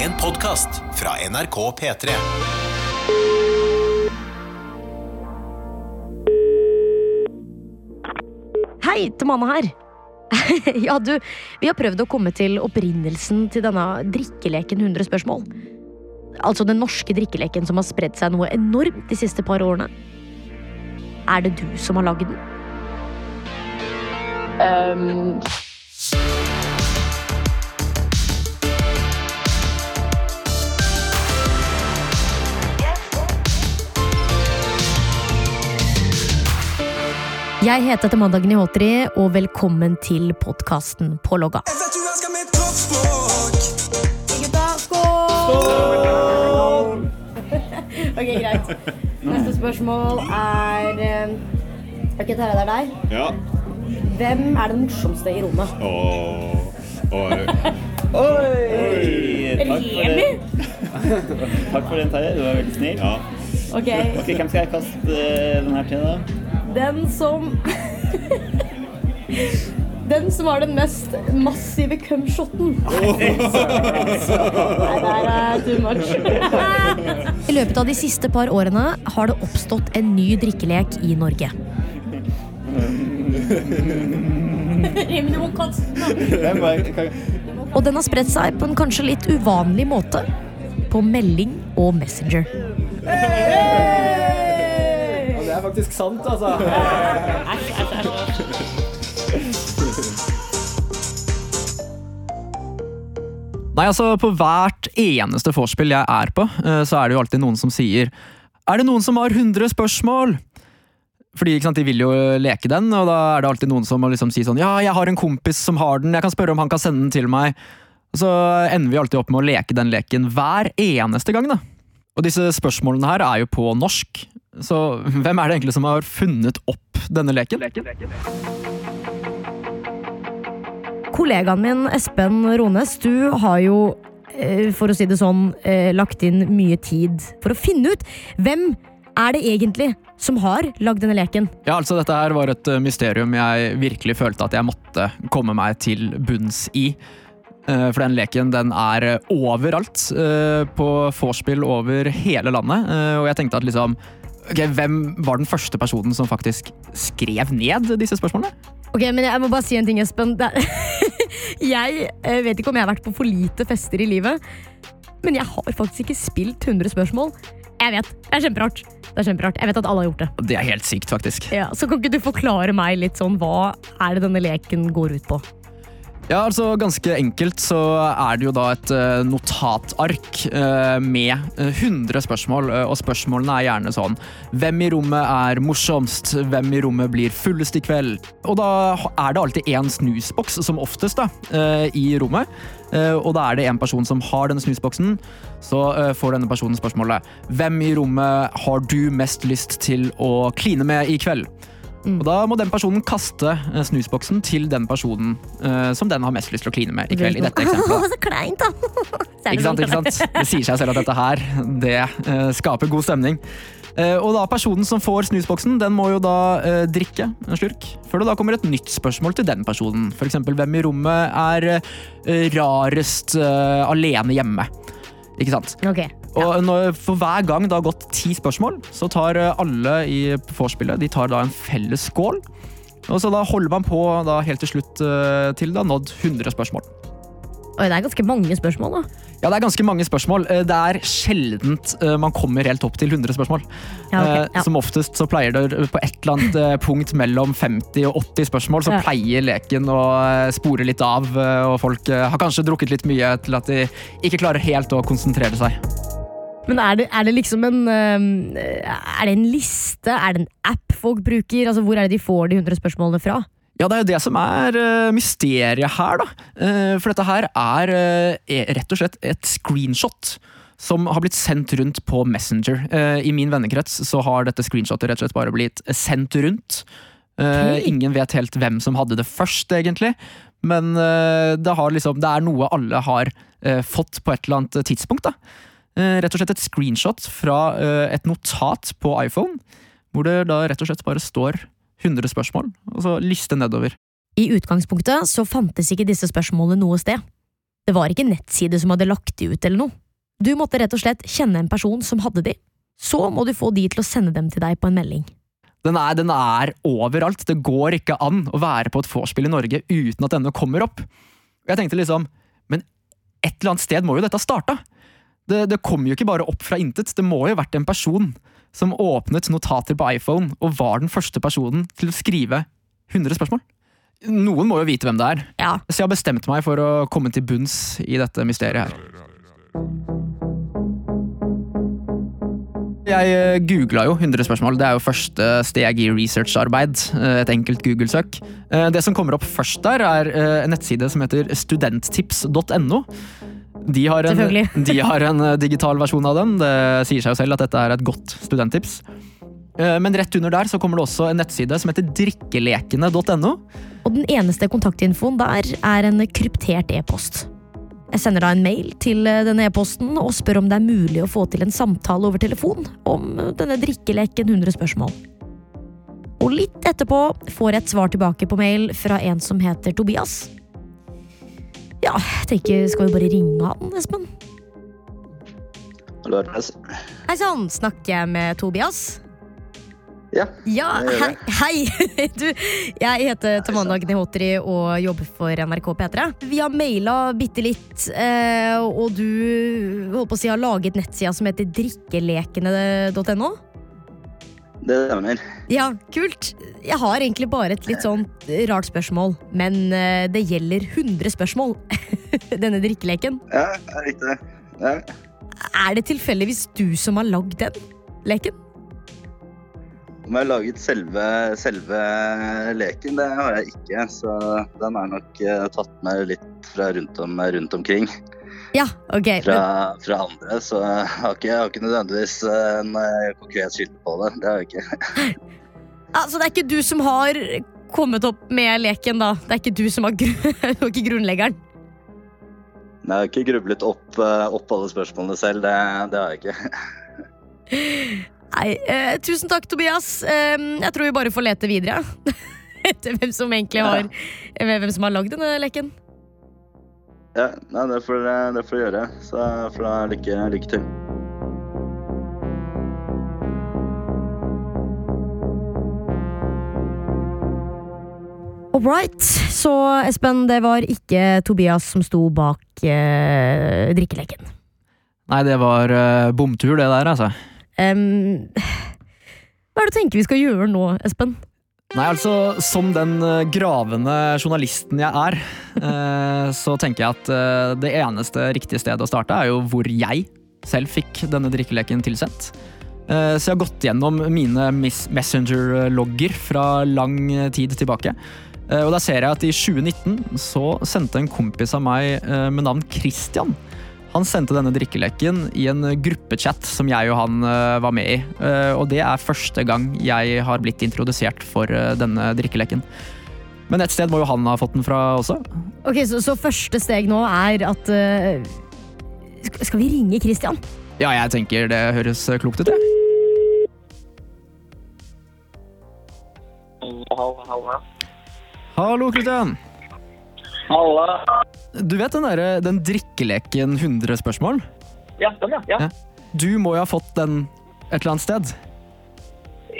En podkast fra NRK P3. Hei, Tamana her. ja, du, vi har prøvd å komme til opprinnelsen til denne drikkeleken 100 spørsmål. Altså den norske drikkeleken som har spredd seg noe enormt de siste par årene. Er det du som har lagd den? Jeg heter etter mandagen i H3, og velkommen til podkasten På logga. Jeg vet du elsker mitt kroppsspråk. Ok, greit. Neste spørsmål er eh, Ok, Terje det er deg. Ja. Hvem er den morsomste i rommet? Åh. Oi. Oi! Takk for, det. Takk for den, Terje. Du var veldig snill. Ja. Ok, Ok, Hvem skal jeg kaste eh, den her til, da? Den som Den som har den mest massive cumshoten. Nei, det er too much. I løpet av de siste par årene har det oppstått en ny drikkelek i Norge. Og den har spredt seg på en kanskje litt uvanlig måte. På melding og Messenger. Er faktisk sant, altså. Nei, altså På hvert eneste vorspiel jeg er på, eh, så er det jo alltid noen som sier Er det noen som har 100 spørsmål? Fordi ikke sant, De vil jo leke den, og da er det alltid noen som må liksom si sånn Ja, jeg har en kompis som har den, jeg kan spørre om han kan sende den til meg. Og så ender vi alltid opp med å leke den leken hver eneste gang. da. Og disse spørsmålene her er jo på norsk, så hvem er det egentlig som har funnet opp denne leken? Kollegaen min Espen Rones, du har jo, eh, for å si det sånn, eh, lagt inn mye tid for å finne ut hvem er det egentlig som har lagd denne leken. Ja, altså Dette her var et eh, mysterium jeg virkelig følte at jeg måtte komme meg til bunns i. For den leken den er overalt på vorspiel over hele landet. Og jeg tenkte at liksom ok, Hvem var den første personen som faktisk skrev ned disse spørsmålene? Ok, men Jeg må bare si en ting, Espen. Jeg eh, vet ikke om jeg har vært på for lite fester i livet, men jeg har faktisk ikke spilt 100 spørsmål. Jeg vet, Det er kjemperart. Det er kjemperart. Jeg vet at alle har gjort det. Det er helt sykt, faktisk. Ja, så kan ikke du forklare meg litt sånn, hva er det denne leken går ut på? Ja, altså Ganske enkelt så er det jo da et eh, notatark eh, med eh, 100 spørsmål, eh, og spørsmålene er gjerne sånn Hvem i rommet er morsomst? Hvem i rommet blir fullest i kveld? Og da er det alltid én snusboks, som oftest, da, i rommet. Og da er det en person som har denne snusboksen, så får denne personen spørsmålet Hvem i rommet har du mest lyst til å kline med i kveld? Og Da må den personen kaste eh, snusboksen til den personen uh, som den har mest lyst til å kline med i kveld. i dette eksempelet. så kleint, da! Ikke sant, ikke sant? Det sier seg selv at dette her det uh, skaper god stemning. Uh, og da Personen som får snusboksen, den må jo da drikke en slurk. Før det da kommer et nytt spørsmål til den personen. F.eks.: Hvem i rommet er rarest alene hjemme? Ikke sant? Ok. Og når, for hver gang det har gått ti spørsmål, så tar eh, alle i vorspielet de tar da en felles skål. Og så da holder man på da helt til slutt eh, til det har nådd 100 spørsmål. Oi, det er ganske mange spørsmål, da. Ja, det er ganske mange spørsmål. Eh, Det er sjeldent man kommer helt opp til 100 spørsmål. Ja, ok, Eh, ja. Som oftest så pleier det på et eller annet punkt mellom 50 og 80 spørsmål, så Ja. pleier leken å spore litt av, og folk har kanskje drukket litt mye til at de ikke klarer helt å konsentrere seg. Men er det, er det liksom en Er det en liste? Er det en app folk bruker? Altså, Hvor er det de får de 100 spørsmålene fra? Ja, det er jo det som er eh, mysteriet her, da. Eh, for dette her er eh, er rett og slett et screenshot. Som har blitt sendt rundt på Messenger. I min vennekrets så har dette screenshotet rett og slett bare blitt sendt rundt. Eh, Ok. Ingen vet helt hvem som hadde det først, egentlig. Men det, har liksom, det er noe alle har fått på et eller annet tidspunkt. da. Eh, rett og slett et screenshot fra eh, et notat på iPhone, hvor det da rett og slett bare står 100 spørsmål, og så liste nedover. I utgangspunktet så fantes ikke disse spørsmålene noe sted. Det var ikke nettside som hadde lagt de ut eller noe. Du måtte rett og slett kjenne en person som hadde de. Så må du få de til å sende dem til deg på en melding. Den er, den er overalt. Det går ikke an å være på et vorspiel i Norge uten at denne kommer opp. Jeg tenkte liksom, men et eller annet sted må jo dette ha starta. Det, det kom jo ikke bare opp fra intet. Det må jo ha vært en person som åpnet notater på iPhone og var den første personen til å skrive 100 spørsmål. Noen må jo vite hvem det er, Ja, så jeg har bestemt meg for å komme til bunns i dette mysteriet her. Jeg eh, googla jo 100 spørsmål. Det er jo første steg i researcharbeid. eh, Et enkelt Google-søk. Eh, Det som kommer opp først der, er en nettside som heter studenttips.no. De har, en, de har en eh, digital versjon av den. Det sier seg jo selv at dette er et godt studenttips. Eh, Men rett under der så kommer det også en nettside som heter drikkelekene.no. Og den eneste kontaktinfoen der er en kryptert e-post. Jeg sender da en mail til eh, denne e-posten og spør om det er mulig å få til en samtale over telefon om denne drikkeleken 100 spørsmål. Og litt etterpå får jeg et svar tilbake på mail fra en som heter Tobias. Ja, jeg tenker skal vi bare ringe han, Espen? Hallo, Ernest. Hei sann, snakker jeg med Tobias? Ja, Ja, hei. hei. Du, jeg heter Tamanna Gnihotri og jobber for NRK P3. Vi har maila bitte litt, eh, og du holdt på å si, har laget nettsida som heter drikkelekene.no. det stemmer. Ja, kult. Jeg har egentlig bare et litt sånn rart spørsmål, men eh, det gjelder 100 spørsmål. Denne drikkeleken. Ja, det er riktig. Ja. Er det tilfeldigvis du som har lagd den leken? Om jeg har laget selve, selve leken, det har jeg ikke. Så den er nok eh, tatt med litt fra rundt, om, rundt omkring. Ja, ok. Fra, fra andre. Så jeg har ikke, jeg har ikke nødvendigvis eh, en eh, konkret kilde på det. Det har jeg ikke. altså, det er ikke du som har kommet opp med leken, da? Det er ikke du som har gru du er ikke grunnleggeren? Nei, jeg har ikke grublet opp, eh, opp alle spørsmålene selv. Det, det har jeg ikke. Nei, eh, tusen takk, Tobias. Eh, jeg tror vi bare får lete videre. Etter hvem som egentlig har Hvem som har lagd denne leken. Ja, nei, det får eh, det får jeg gjøre. Så får da lykke, lykke til. Alright. Så Espen, det var ikke Tobias som sto bak eh, drikkeleken. Nei, det var eh, bomtur, det der, altså. Um, hva er det du tenker vi skal gjøre nå, Espen? Nei, altså, som den eh, gravende journalisten jeg er, eh, så tenker jeg at eh, det eneste riktige stedet å starte er jo hvor jeg selv fikk denne drikkeleken tilsendt. Så jeg har gått gjennom mine Messenger-logger fra lang tid tilbake. Og da ser jeg at i 2019 så sendte en kompis av meg med navn Christian han sendte denne drikkeleken i en gruppechat som jeg og han eh, var med i. Eh, og det er første gang jeg har blitt introdusert for eh, denne drikkeleken. Men et sted må jo han ha fått den fra også. Ok, Så, så første steg nå er at uh, Skal vi ringe Christian? Ja, jeg tenker det høres klokt ut, jeg. Hallo, Christian. Du vet den, der, den drikkeleken 100 spørsmål? Ja, den, ja. ja. Du må jo ha fått den et eller annet sted.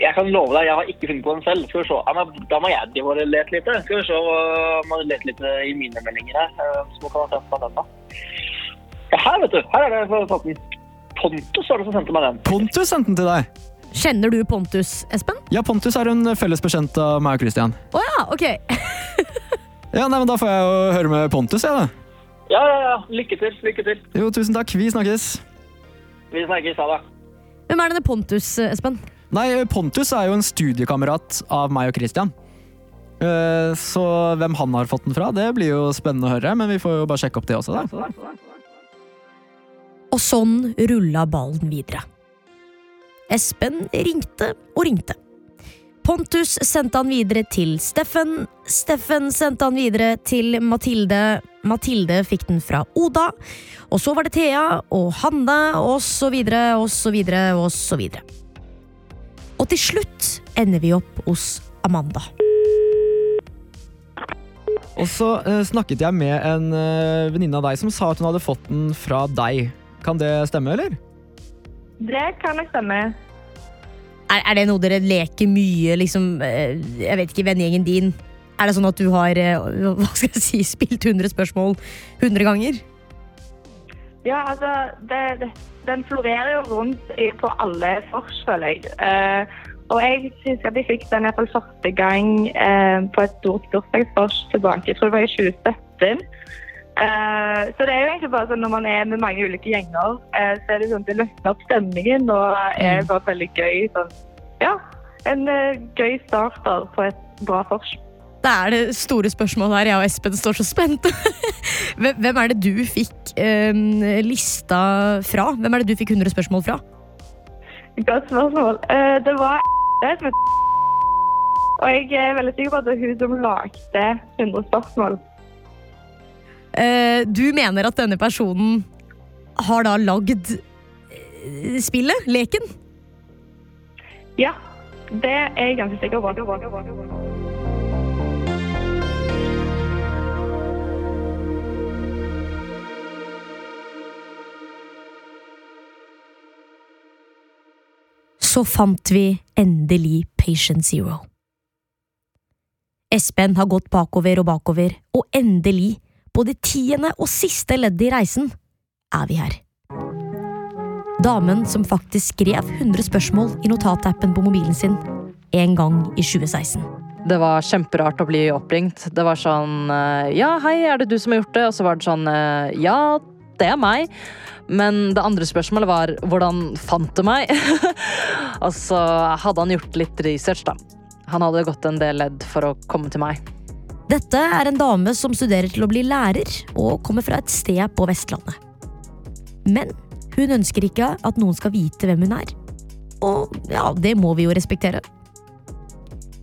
Jeg kan love deg, jeg har ikke funnet på den selv. Skal vi se. Da må jeg de og lete litt. Skal vi se, må lete litt i mine meldinger her. øh, Så kan jeg ta denne. Ja, her, vet du. Her er det for fått den. Pontus var det som sendte meg den. Pontus sendte den til deg. Kjenner du Pontus, Espen? Ja, Pontus er en felles bekjent av meg og Christian. Å ja, ok. Ja, nei, men Da får jeg jo høre med Pontus, jeg, da. Ja, ja, ja. Lykke til. Lykke til. Jo, tusen takk. Vi snakkes. Vi snakkes. Ha det. Hvem er denne Pontus, Espen? Nei, Pontus er jo en studiekamerat av meg og Christian. Eh, Så hvem han har fått den fra, det blir jo spennende å høre. Men vi får jo bare sjekke opp det også, da. Og sånn rulla ballen videre. Espen ringte og ringte. Pontus sendte han videre til Steffen. Steffen sendte han videre til Mathilde. Mathilde fikk den fra Oda. Og så var det Thea og Hanne og så videre og så videre og så videre. Og til slutt ender vi opp hos Amanda. Og så uh, snakket jeg med en uh, venninne av deg som sa at hun hadde fått den fra deg. Kan det stemme, eller? Det kan nok stemme. Er, er det noe dere leker mye, liksom eh, Jeg vet ikke, vennegjengen din? Er det sånn at du har eh, hva skal jeg si, spilt 100 spørsmål 100 ganger? Ja, altså, det, det, den florerer jo rundt på alle fors, føler jeg. Uh, og jeg husker at jeg fikk den i hvert fall første gang uh, på et stort bursdagsfors tilbake. Jeg tror det var i 2017. Eh, så det er jo egentlig bare sånn når man er med mange ulike gjenger, uh, så er det sånn at det løsner opp stemningen og er bare veldig gøy. Sånn, ja, en uh, gøy start på et bra vors. Det er det store spørsmålet her. Jeg og Espen står så spente. Hvem er det du fikk eh, lista fra? Hvem er det du fikk 100 spørsmål fra? Godt spørsmål. Det var det som het Og jeg er veldig sikker på at det er hun som lagde 100 spørsmål. Eh, du mener at denne personen har da lagd eh, spillet? Leken? Ja, det er jeg ganske sikker på. Så fant vi endelig Patient Zero. Espen har gått bakover og bakover, og endelig, på det tiende og siste leddet i reisen, er vi her. Damen som faktisk skrev 100 spørsmål i notatappen på mobilen sin en gang i 2016. Det var kjemperart å bli oppringt. Det var sånn eh, Ja, hei, er det du som har gjort det? Og så var det sånn eh, Ja, det er meg. Men det andre spørsmålet var hvordan fant du meg? og så hadde han gjort litt research, da. Han hadde gått en del ledd for å komme til meg. Dette er en dame som studerer til å bli lærer, og kommer fra et sted på Vestlandet. Men hun ønsker ikke at noen skal vite hvem hun er. Og ja, det må vi jo respektere.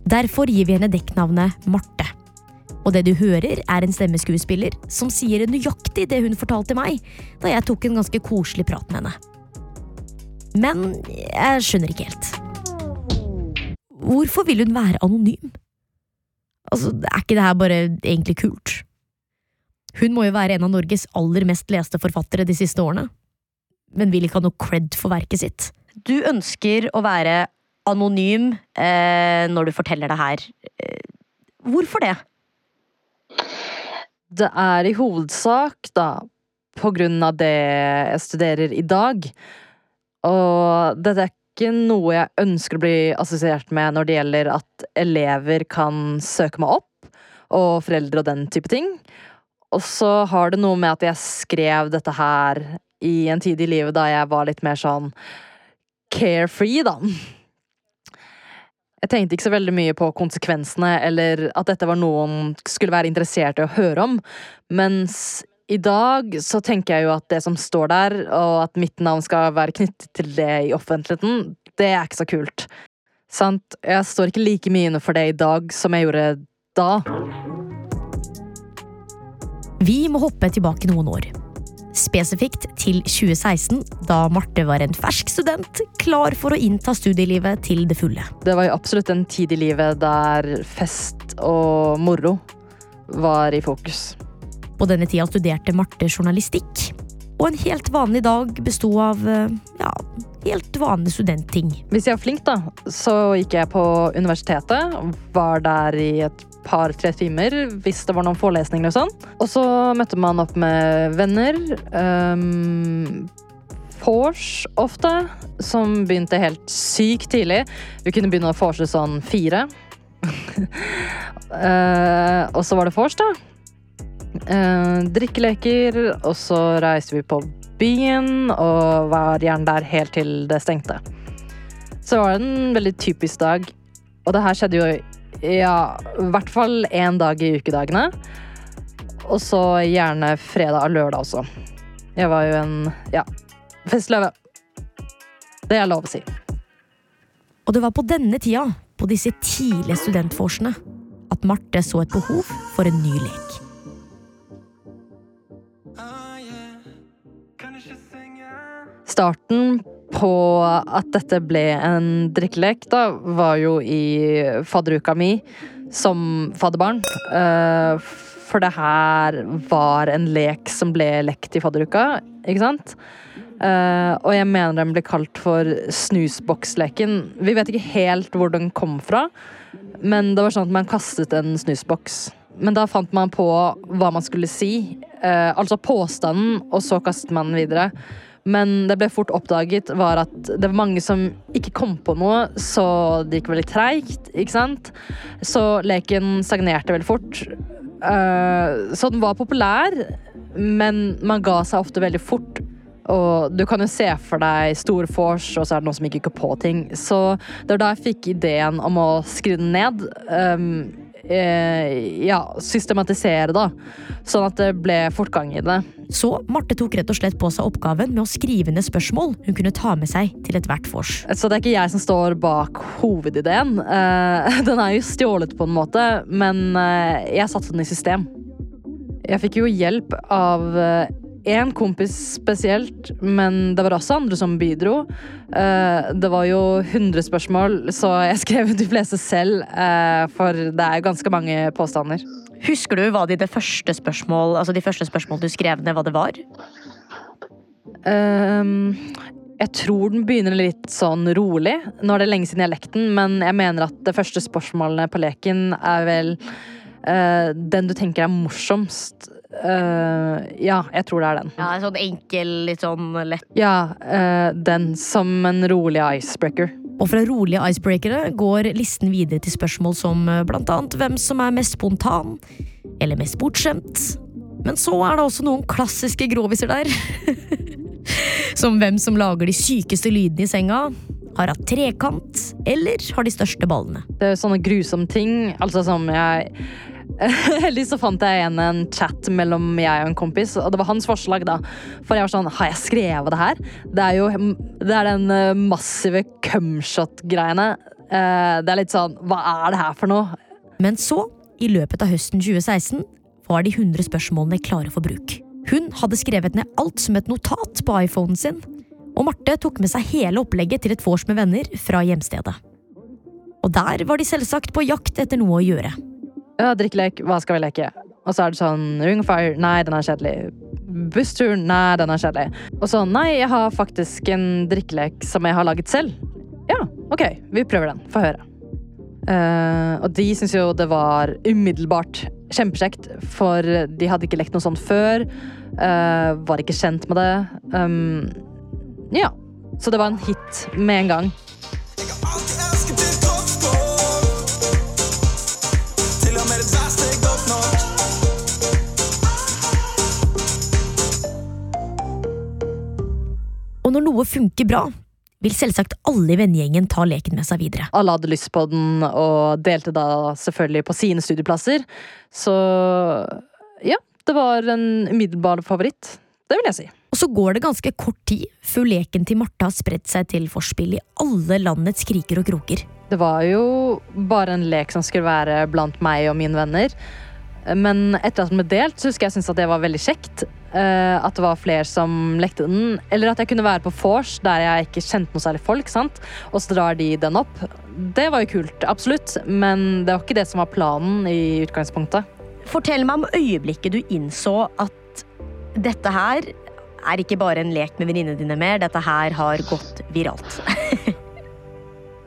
Derfor gir vi henne dekknavnet Marte. Og det du hører, er en stemmeskuespiller som sier nøyaktig det hun fortalte meg da jeg tok en ganske koselig prat med henne. Men jeg skjønner ikke helt. Hvorfor vil hun være anonym? Altså, Er ikke det her bare egentlig kult? Hun må jo være en av Norges aller mest leste forfattere de siste årene. Men vil ikke ha noe cred for verket sitt. Du ønsker å være anonym eh, når du forteller det her. Eh, hvorfor det? Det er i hovedsak, da, på grunn av det jeg studerer i dag. Og dette er ikke noe jeg ønsker å bli assosiert med når det gjelder at elever kan søke meg opp, og foreldre og den type ting. Og så har det noe med at jeg skrev dette her i en tid i livet da jeg var litt mer sånn carefree, da. Jeg tenkte ikke så veldig mye på konsekvensene, eller at dette var noe noen skulle være interessert i å høre om. Mens i dag så tenker jeg jo at det som står der, og at mitt navn skal være knyttet til det i offentligheten, det er ikke så kult. Sant? Jeg står ikke like mye inne for det i dag som jeg gjorde da. Vi må hoppe tilbake noen år. Spesifikt til 2016, da Marte var en fersk student klar for å innta studielivet til det fulle. Det var jo absolutt en tid i livet der fest og moro var i fokus. På denne tida studerte Marte journalistikk. Og en helt vanlig dag besto av eh, ja, helt vanlige studentting. Hvis jeg var flink, da, så gikk jeg på universitetet. Var der i et par-tre timer hvis det var noen forelesninger og sånn. Og så møtte man opp med venner. Um, vors ofte, som begynte helt sykt tidlig. Vi kunne begynne å vorse sånn fire. uh, og så var det vors, da. Uh, drikkeleker, og så reiste vi på byen og var gjerne der helt til det stengte. Så var det en veldig typisk dag, og det her skjedde jo ja, i hvert fall én dag i ukedagene. Og så gjerne fredag og lørdag også. Jeg var jo en ja, festløve. Det er lov å si. Og det var på denne tida, på disse tidlige studentvorsene, at Marte så et behov for en ny lek. Starten på at dette ble en drikkelek, da, var jo i fadderuka mi som fadderbarn. Uh, for det her var en lek som ble lekt i fadderuka, ikke sant? Eh, og jeg mener den ble kalt for snusboksleken. Vi vet ikke helt hvor den kom fra, men det var sånn at man kastet en snusboks. Men da fant man på hva man skulle si, eh, altså påstanden, og så kastet man den videre. Men det ble fort oppdaget var at det var mange som ikke kom på noe, så det gikk veldig treigt, ikke sant? Så leken stagnerte veldig fort. Eh, så den var populær, men man ga seg ofte veldig fort. Og du kan jo se for deg stor vors, og så er det noen som ikke går på ting. Så det var da jeg fikk ideen om å skru den ned. Um, eh, ja, systematisere, da. Sånn at det ble fortgang i det. Så Marte tok rett og slett på seg oppgaven med å skrive ned spørsmål hun kunne ta med seg til ethvert vors. Så det er ikke jeg som står bak hovedideen. Eh, den er jo stjålet på en måte, men eh, jeg satte den i system. Jeg fikk jo hjelp av én kompis spesielt, men det var også andre som bidro. Eh, Det var jo 100 spørsmål, så jeg skrev de fleste selv, eh, for det er ganske mange påstander. Husker du hva de, det første spørsmål, altså de første spørsmålene du skrev ned, hva det var? Um, jeg tror den begynner litt sånn rolig. Nå er det lenge siden jeg har lekt den, men jeg mener at det første spørsmålene på leken er vel uh, den du tenker er morsomst. Eh, ja, jeg tror det er den. Ja, en sånn enkel, litt sånn lett Ja, uh, den som en rolig icebreaker. Og fra rolige icebreakere går listen videre til spørsmål som eh, blant annet hvem som er mest spontan, eller mest bortskjemt. Men så er det også noen klassiske groviser der. som hvem som lager de sykeste lydene i senga, har hatt trekant, eller har de største ballene. Det er sånne grusomme ting. Altså som jeg Heldigvis så fant jeg igjen en chat mellom jeg og en kompis, og det var hans forslag. da For jeg var sånn Har jeg skrevet det her? Det er jo det er den eh, massive cumshot-greiene. Eh, Det er litt sånn Hva er det her for noe? Men så, i løpet av høsten 2016, var de 100 spørsmålene klare for bruk. Hun hadde skrevet ned alt som et notat på iPhonen sin, og Marte tok med seg hele opplegget til et vors med venner fra hjemstedet. Og der var de selvsagt på jakt etter noe å gjøre. Ja, drikkelek, hva skal vi leke? Og så er det sånn Ring of Fire, nei, den er kjedelig. Bussturen. nei, den er kjedelig. Og så nei, jeg har faktisk en drikkelek som jeg har laget selv. Ja, ok, vi prøver den. Få høre. Uh, og de syntes jo det var umiddelbart kjempekjekt, for de hadde ikke lekt noe sånt før. Uh, var ikke kjent med det. Um, ja. Så det var en hit med en gang. Når noe funker bra, vil selvsagt alle i vennegjengen ta leken med seg videre. Alle hadde lyst på den, og delte da selvfølgelig på sine studieplasser. Så ja, det var en umiddelbar favoritt. Det vil jeg si. Og så går det ganske kort tid før leken til Marte har spredt seg til forspill i alle landets kriker og kroker. Det var jo bare en lek som skulle være blant meg og mine venner. Men etter at den ble delt, så husker jeg syntes at det var veldig kjekt. Eh, At det var flere som lekte den. Eller at jeg kunne være på vors der jeg ikke kjente noe særlig folk. sant? Og så drar de den opp. Det var jo kult, absolutt. Men det var ikke det som var planen i utgangspunktet. Fortell meg om øyeblikket du innså at dette her er ikke bare en lek med venninnene dine mer, dette her har gått viralt.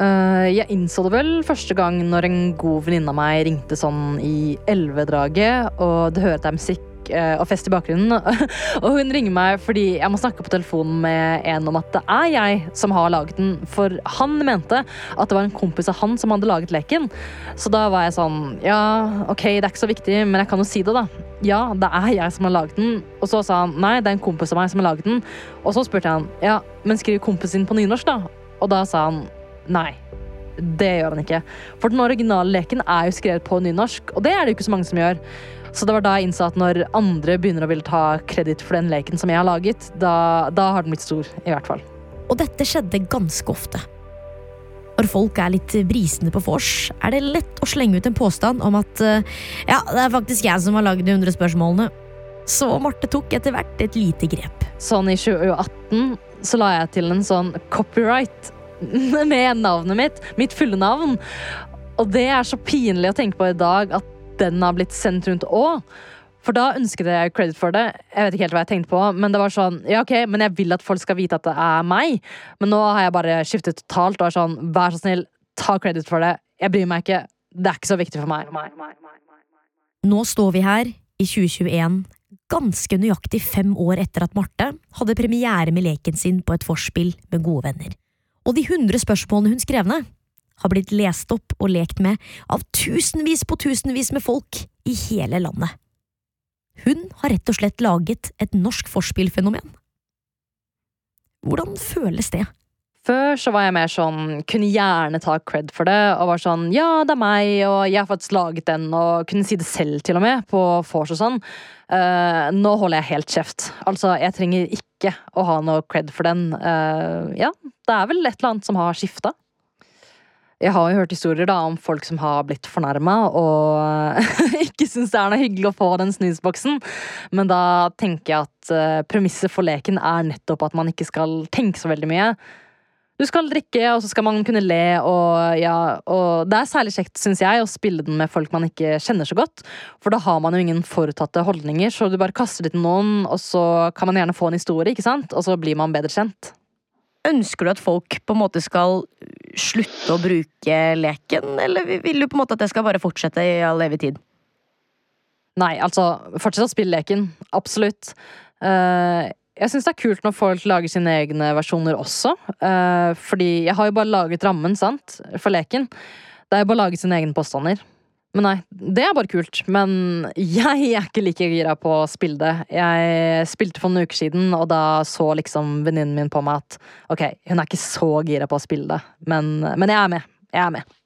Uh, jeg innså det vel første gang når en god venninne av meg ringte sånn i elvedraget, og det hører at det er musikk eh, og fest i bakgrunnen. og hun ringer meg fordi jeg må snakke på telefonen med en om at det er jeg som har laget den. For han mente at det var en kompis av han som hadde laget leken. Så da var jeg sånn Ja, ok, det er ikke så viktig, men jeg kan jo si det, da. Ja, det er jeg som har laget den. Og så sa han nei, det er en kompis av meg som har laget den. Og så spurte jeg han ja, men skriv kompisen på nynorsk, da. Og da sa han nei. Det gjør han ikke. For den originale leken er jo skrevet på nynorsk, og det er det jo ikke så mange som gjør. Så det var da jeg innså at når andre begynner å ville ta kreditt for den leken som jeg har laget, da, da har den blitt stor, i hvert fall. Og dette skjedde ganske ofte. Når folk er litt brisende på vors, er det lett å slenge ut en påstand om at eh, ja, det er faktisk jeg som har lagd de 100 spørsmålene. Så Marte tok etter hvert et lite grep. Sånn i 2018 så la jeg til en sånn copyright med navnet mitt, mitt fulle navn. Og det er så pinlig å tenke på i dag at den har blitt sendt rundt òg. For da ønsket jeg credit for det. Jeg vet ikke helt hva jeg tenkte på, men det var sånn, ja ok, men jeg vil at folk skal vite at det er meg. Men nå har jeg bare skiftet totalt og er sånn, vær så snill, ta credit for det. Jeg bryr meg ikke. Det er ikke så viktig for meg. Nå står vi her i 2021, ganske nøyaktig fem år etter at Marte hadde premiere med leken sin på et forspill med gode venner. Og de hundre spørsmålene hun skrev ned, har blitt lest opp og lekt med av tusenvis på tusenvis med folk i hele landet. Hun har rett og slett laget et norsk forspillfenomen. Hvordan føles det? Før så var jeg mer sånn, kunne gjerne ta cred for det, og var sånn ja, det er meg, og jeg har faktisk laget den, og kunne si det selv til og med, på vors og sånn. Uh, nå holder jeg helt kjeft. Altså, jeg trenger ikke å ha noe cred for den. Uh, ja, det er vel et eller annet som har skifta. Jeg har jo hørt historier da om folk som har blitt fornærma og ikke syns det er noe hyggelig å få den snusboksen, men da tenker jeg at eh, premisset for leken er nettopp at man ikke skal tenke så veldig mye. Du skal drikke, og så skal man kunne le, og ja Og det er særlig kjekt, syns jeg, å spille den med folk man ikke kjenner så godt. For da har man jo ingen forutatte holdninger, så du bare kaster litt noen, og så kan man gjerne få en historie, ikke sant? Og så blir man bedre kjent. Ønsker du at folk på en måte skal slutte å bruke leken, eller vil du på en måte at det skal bare fortsette i all evig tid? Nei, altså, fortsett å spille leken. Absolutt. Uh, jeg syns det er kult når folk lager sine egne versjoner også. Uh, fordi jeg har jo bare laget rammen, sant, for leken. Det er jo bare å lage sine egne påstander. Men nei, det er bare kult. Men jeg er ikke like gira på å spille det. Jeg spilte for noen uker siden, og da så liksom venninnen min på meg at ok, hun er ikke så gira på å spille det, men, men jeg er med. Jeg er med.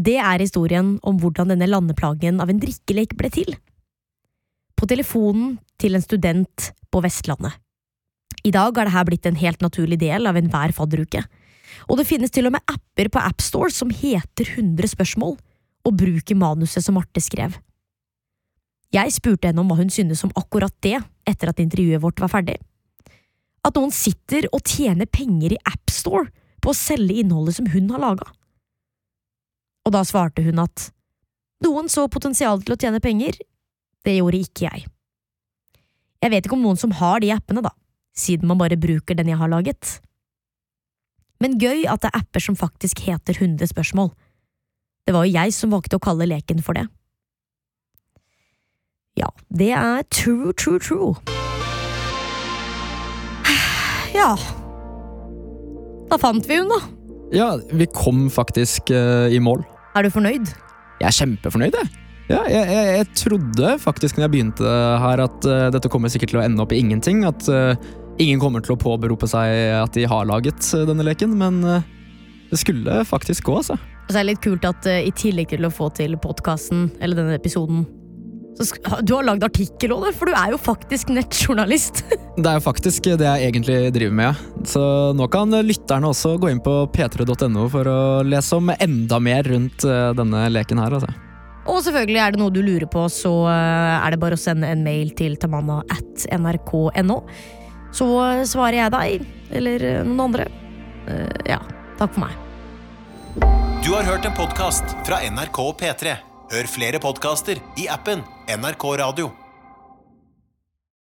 Det er historien om hvordan denne landeplagen av en drikkelek ble til. På telefonen til en student på Vestlandet. I dag har dette blitt en helt naturlig del av enhver fadderuke. Og det finnes til og med apper på AppStore som heter 100 spørsmål, og bruker manuset som Marte skrev. Jeg spurte henne om hva hun syntes om akkurat det etter at intervjuet vårt var ferdig. At noen sitter og tjener penger i AppStore på å selge innholdet som hun har laga. Og da svarte hun at noen så potensial til å tjene penger, det gjorde ikke jeg. Jeg vet ikke om noen som har de appene, da, siden man bare bruker den jeg har laget. Men gøy at det er apper som faktisk heter 100 spørsmål. Det var jo jeg som valgte å kalle leken for det. Ja, det er true, true, true. Ja. Da fant vi hun, da. Ja, vi kom faktisk uh, i mål. Er du fornøyd? Jeg er kjempefornøyd, jeg. Ja, jeg, jeg, jeg trodde faktisk når jeg begynte her at uh, dette kommer sikkert til å ende opp i ingenting. At eh, ingen kommer til å påberope seg at de har laget eh, denne leken, men eh, det skulle faktisk gå, altså. Og så er det litt kult at eh, i tillegg til å få til podkasten, eller denne episoden Du har lagd artikkel òg, for du er jo faktisk nettjournalist. Det er jo faktisk det jeg egentlig driver med. ja. Så nå kan lytterne også gå inn på p3.no for å lese om enda mer rundt denne leken her. altså. Og selvfølgelig er det noe du lurer på, så er det bare å sende en mail til tamanna at nrk.no. Så svarer jeg deg, eller eh, noen andre. Eh, Ja, takk for meg. Du har hørt en podkast fra NRK og P3. Hør flere podkaster i appen NRK Radio.